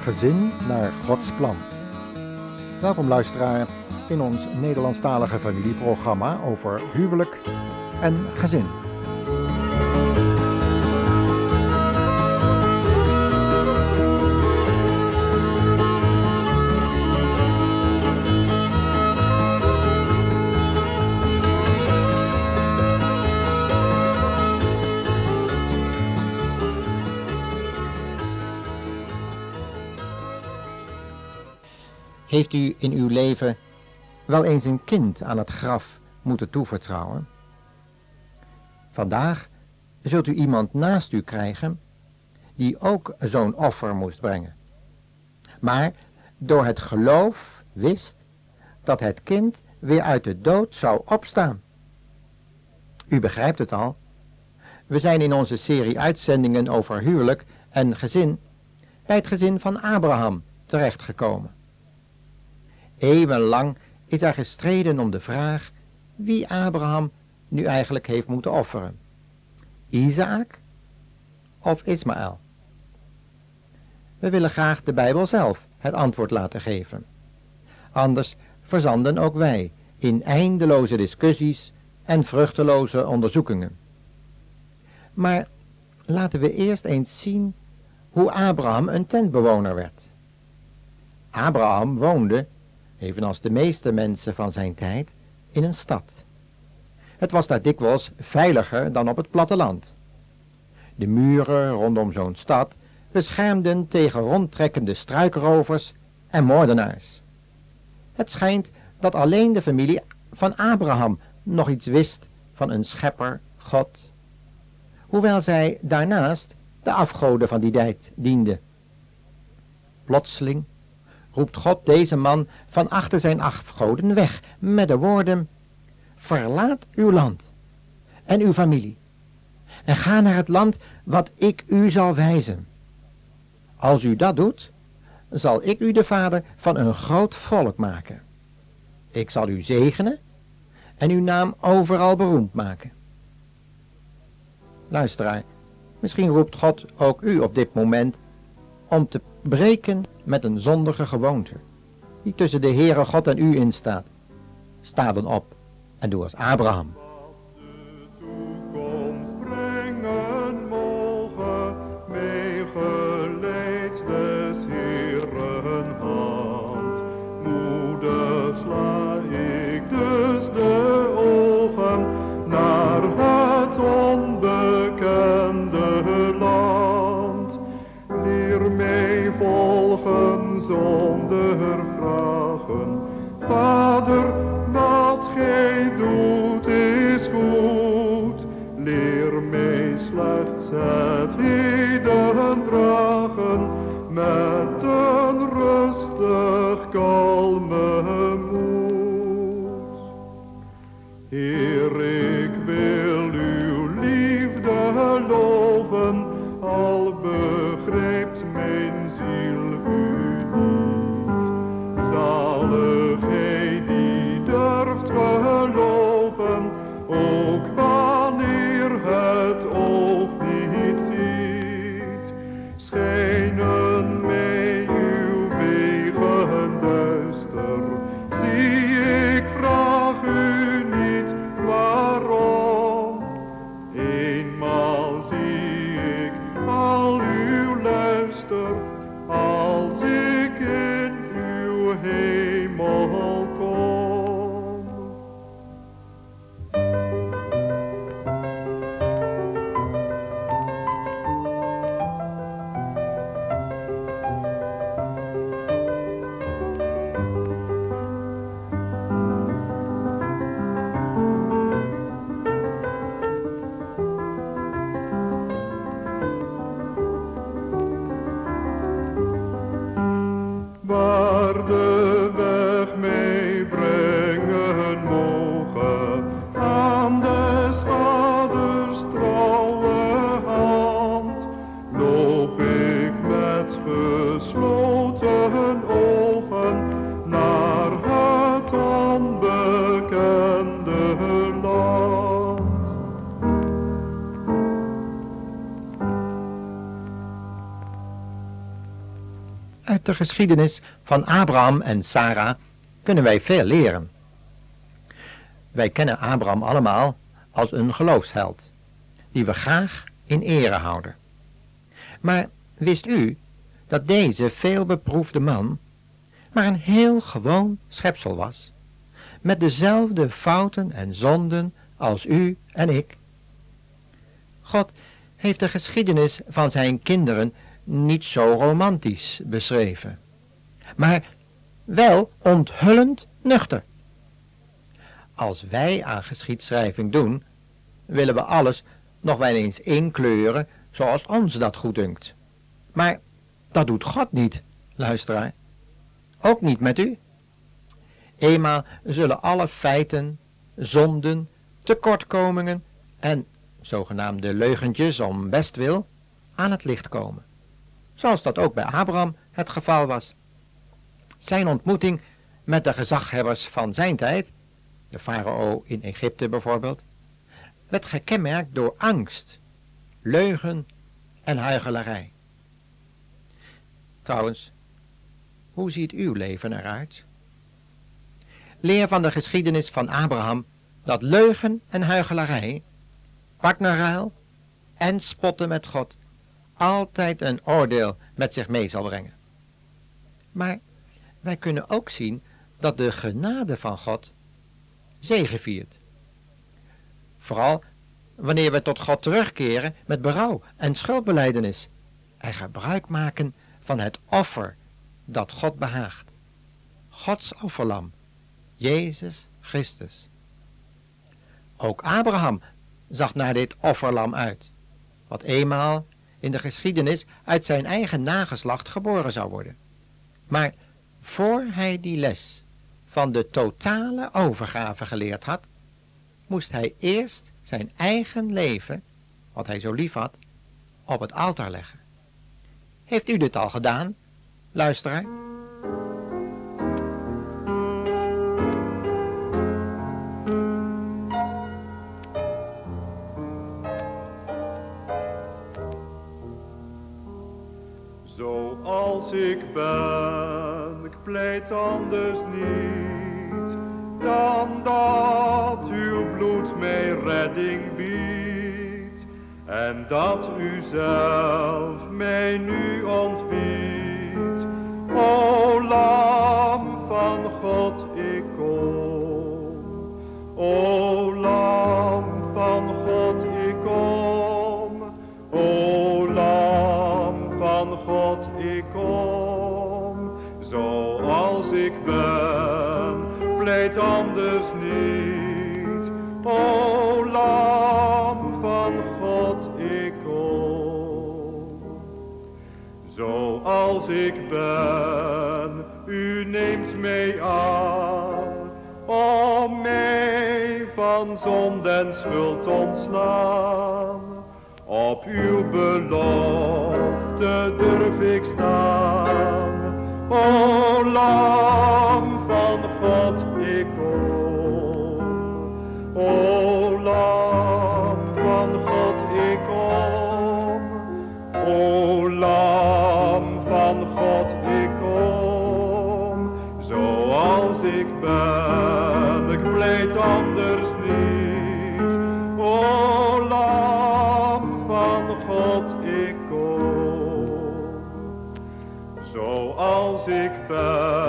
gezin naar Gods plan. Welkom luisteraar in ons Nederlandstalige familieprogramma over huwelijk en gezin. Heeft u in uw leven wel eens een kind aan het graf moeten toevertrouwen? Vandaag zult u iemand naast u krijgen die ook zo'n offer moest brengen. Maar door het geloof wist dat het kind weer uit de dood zou opstaan. U begrijpt het al. We zijn in onze serie uitzendingen over huwelijk en gezin bij het gezin van Abraham terechtgekomen. Eeuwenlang is er gestreden om de vraag wie Abraham nu eigenlijk heeft moeten offeren. Isaac of Ismaël? We willen graag de Bijbel zelf het antwoord laten geven. Anders verzanden ook wij in eindeloze discussies en vruchteloze onderzoekingen. Maar laten we eerst eens zien hoe Abraham een tentbewoner werd. Abraham woonde evenals de meeste mensen van zijn tijd, in een stad. Het was daar dikwijls veiliger dan op het platteland. De muren rondom zo'n stad beschermden tegen rondtrekkende struikrovers en moordenaars. Het schijnt dat alleen de familie van Abraham nog iets wist van een schepper, God, hoewel zij daarnaast de afgoden van die tijd dienden. Plotseling roept God deze man van achter zijn afgoden weg met de woorden, verlaat uw land en uw familie en ga naar het land wat ik u zal wijzen. Als u dat doet, zal ik u de vader van een groot volk maken. Ik zal u zegenen en uw naam overal beroemd maken. Luisteraar, misschien roept God ook u op dit moment om te breken met een zondige gewoonte, die tussen de Heere God en u instaat. Sta dan op en doe als Abraham. zonder vragen. Vader, wat gij doet is goed, leer mij slechts het heden dragen met een rustig kalme moed. Heer, ik wil uw liefde loven, al begrijpt mijn ziel de geschiedenis van Abraham en Sarah kunnen wij veel leren. Wij kennen Abraham allemaal als een geloofsheld, die we graag in ere houden. Maar wist u dat deze veelbeproefde man maar een heel gewoon schepsel was, met dezelfde fouten en zonden als u en ik? God heeft de geschiedenis van zijn kinderen niet zo romantisch beschreven, maar wel onthullend nuchter. Als wij aan geschiedschrijving doen, willen we alles nog wel eens inkleuren zoals ons dat goed dunkt. Maar dat doet God niet, luisteraar. Ook niet met u. Eenmaal zullen alle feiten, zonden, tekortkomingen en zogenaamde leugentjes om bestwil aan het licht komen. Zoals dat ook bij Abraham het geval was. Zijn ontmoeting met de gezaghebbers van zijn tijd, de farao in Egypte bijvoorbeeld, werd gekenmerkt door angst, leugen en huichelarij. Trouwens, hoe ziet uw leven eruit? Leer van de geschiedenis van Abraham dat leugen en huichelarij, partnerruil en spotten met God altijd een oordeel met zich mee zal brengen. Maar wij kunnen ook zien dat de genade van God zegeviert. Vooral wanneer we tot God terugkeren met berouw en schuldbeleidenis en gebruik maken van het offer dat God behaagt. Gods offerlam, Jezus Christus. Ook Abraham zag naar dit offerlam uit, wat eenmaal in de geschiedenis uit zijn eigen nageslacht geboren zou worden. Maar voor hij die les van de totale overgave geleerd had, moest hij eerst zijn eigen leven, wat hij zo lief had, op het altaar leggen. Heeft u dit al gedaan, luisteraar? Zoals ik ben, ik pleit anders niet dan dat uw bloed mij redding biedt en dat u zelf mij nu ontbiedt. O lam van God, ik kom. O ik pleit anders niet. O lam van God, ik kom. Zoals ik ben, u neemt mij aan. Om mij van zonde en schuld ontslaan. Op uw belofte durf ik staan. O lam van God, ik kom. O lam van God, ik kom. O lam van God, ik kom. Zoals ik ben, ik pleit anders love.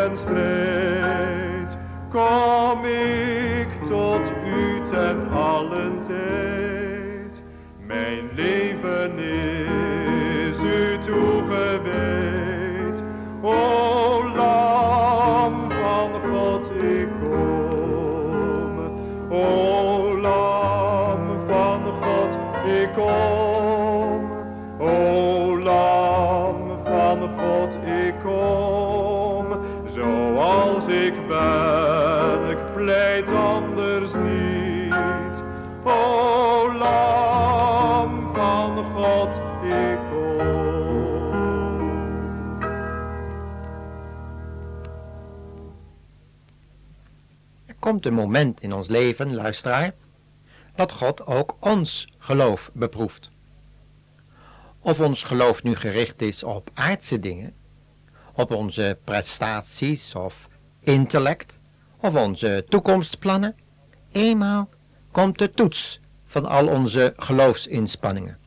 and straight. Komt een moment in ons leven, luisteraar, dat God ook ons geloof beproeft. Of ons geloof nu gericht is op aardse dingen, op onze prestaties of intellect, of onze toekomstplannen, eenmaal komt de toets van al onze geloofsinspanningen.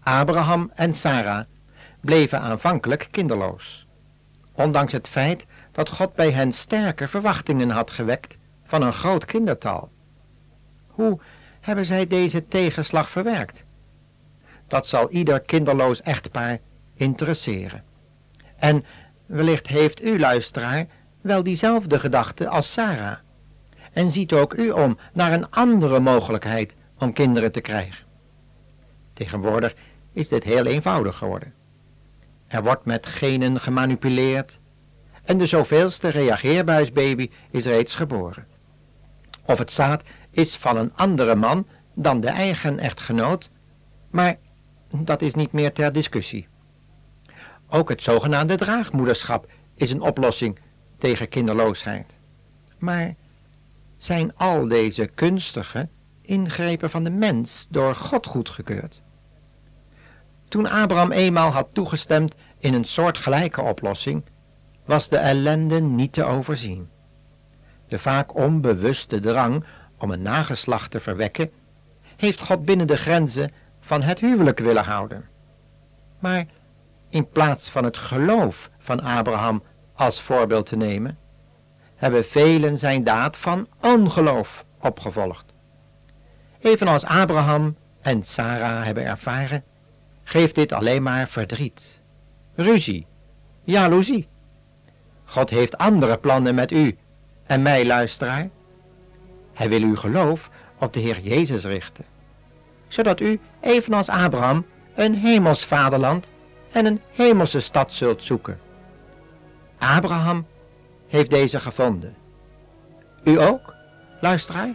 Abraham en Sarah bleven aanvankelijk kinderloos, ondanks het feit dat God bij hen sterke verwachtingen had gewekt van een groot kindertal. Hoe hebben zij deze tegenslag verwerkt? Dat zal ieder kinderloos echtpaar interesseren. En wellicht heeft u, luisteraar, wel diezelfde gedachte als Sarah. En ziet ook u om naar een andere mogelijkheid om kinderen te krijgen. Tegenwoordig is dit heel eenvoudig geworden. Er wordt met genen gemanipuleerd en de zoveelste reageerbuisbaby is reeds geboren. Of het zaad is van een andere man dan de eigen echtgenoot, maar dat is niet meer ter discussie. Ook het zogenaamde draagmoederschap is een oplossing tegen kinderloosheid. Maar zijn al deze kunstige ingrepen van de mens door God goedgekeurd? Toen Abraham eenmaal had toegestemd in een soortgelijke oplossing, was de ellende niet te overzien. De vaak onbewuste drang om een nageslacht te verwekken, heeft God binnen de grenzen van het huwelijk willen houden. Maar in plaats van het geloof van Abraham als voorbeeld te nemen, hebben velen zijn daad van ongeloof opgevolgd. Evenals Abraham en Sarah hebben ervaren, geeft dit alleen maar verdriet, ruzie, jaloezie. God heeft andere plannen met u en mij, luisteraar. Hij wil uw geloof op de Heer Jezus richten, zodat u, evenals Abraham, een hemels vaderland en een hemelse stad zult zoeken. Abraham heeft deze gevonden. U ook, luisteraar?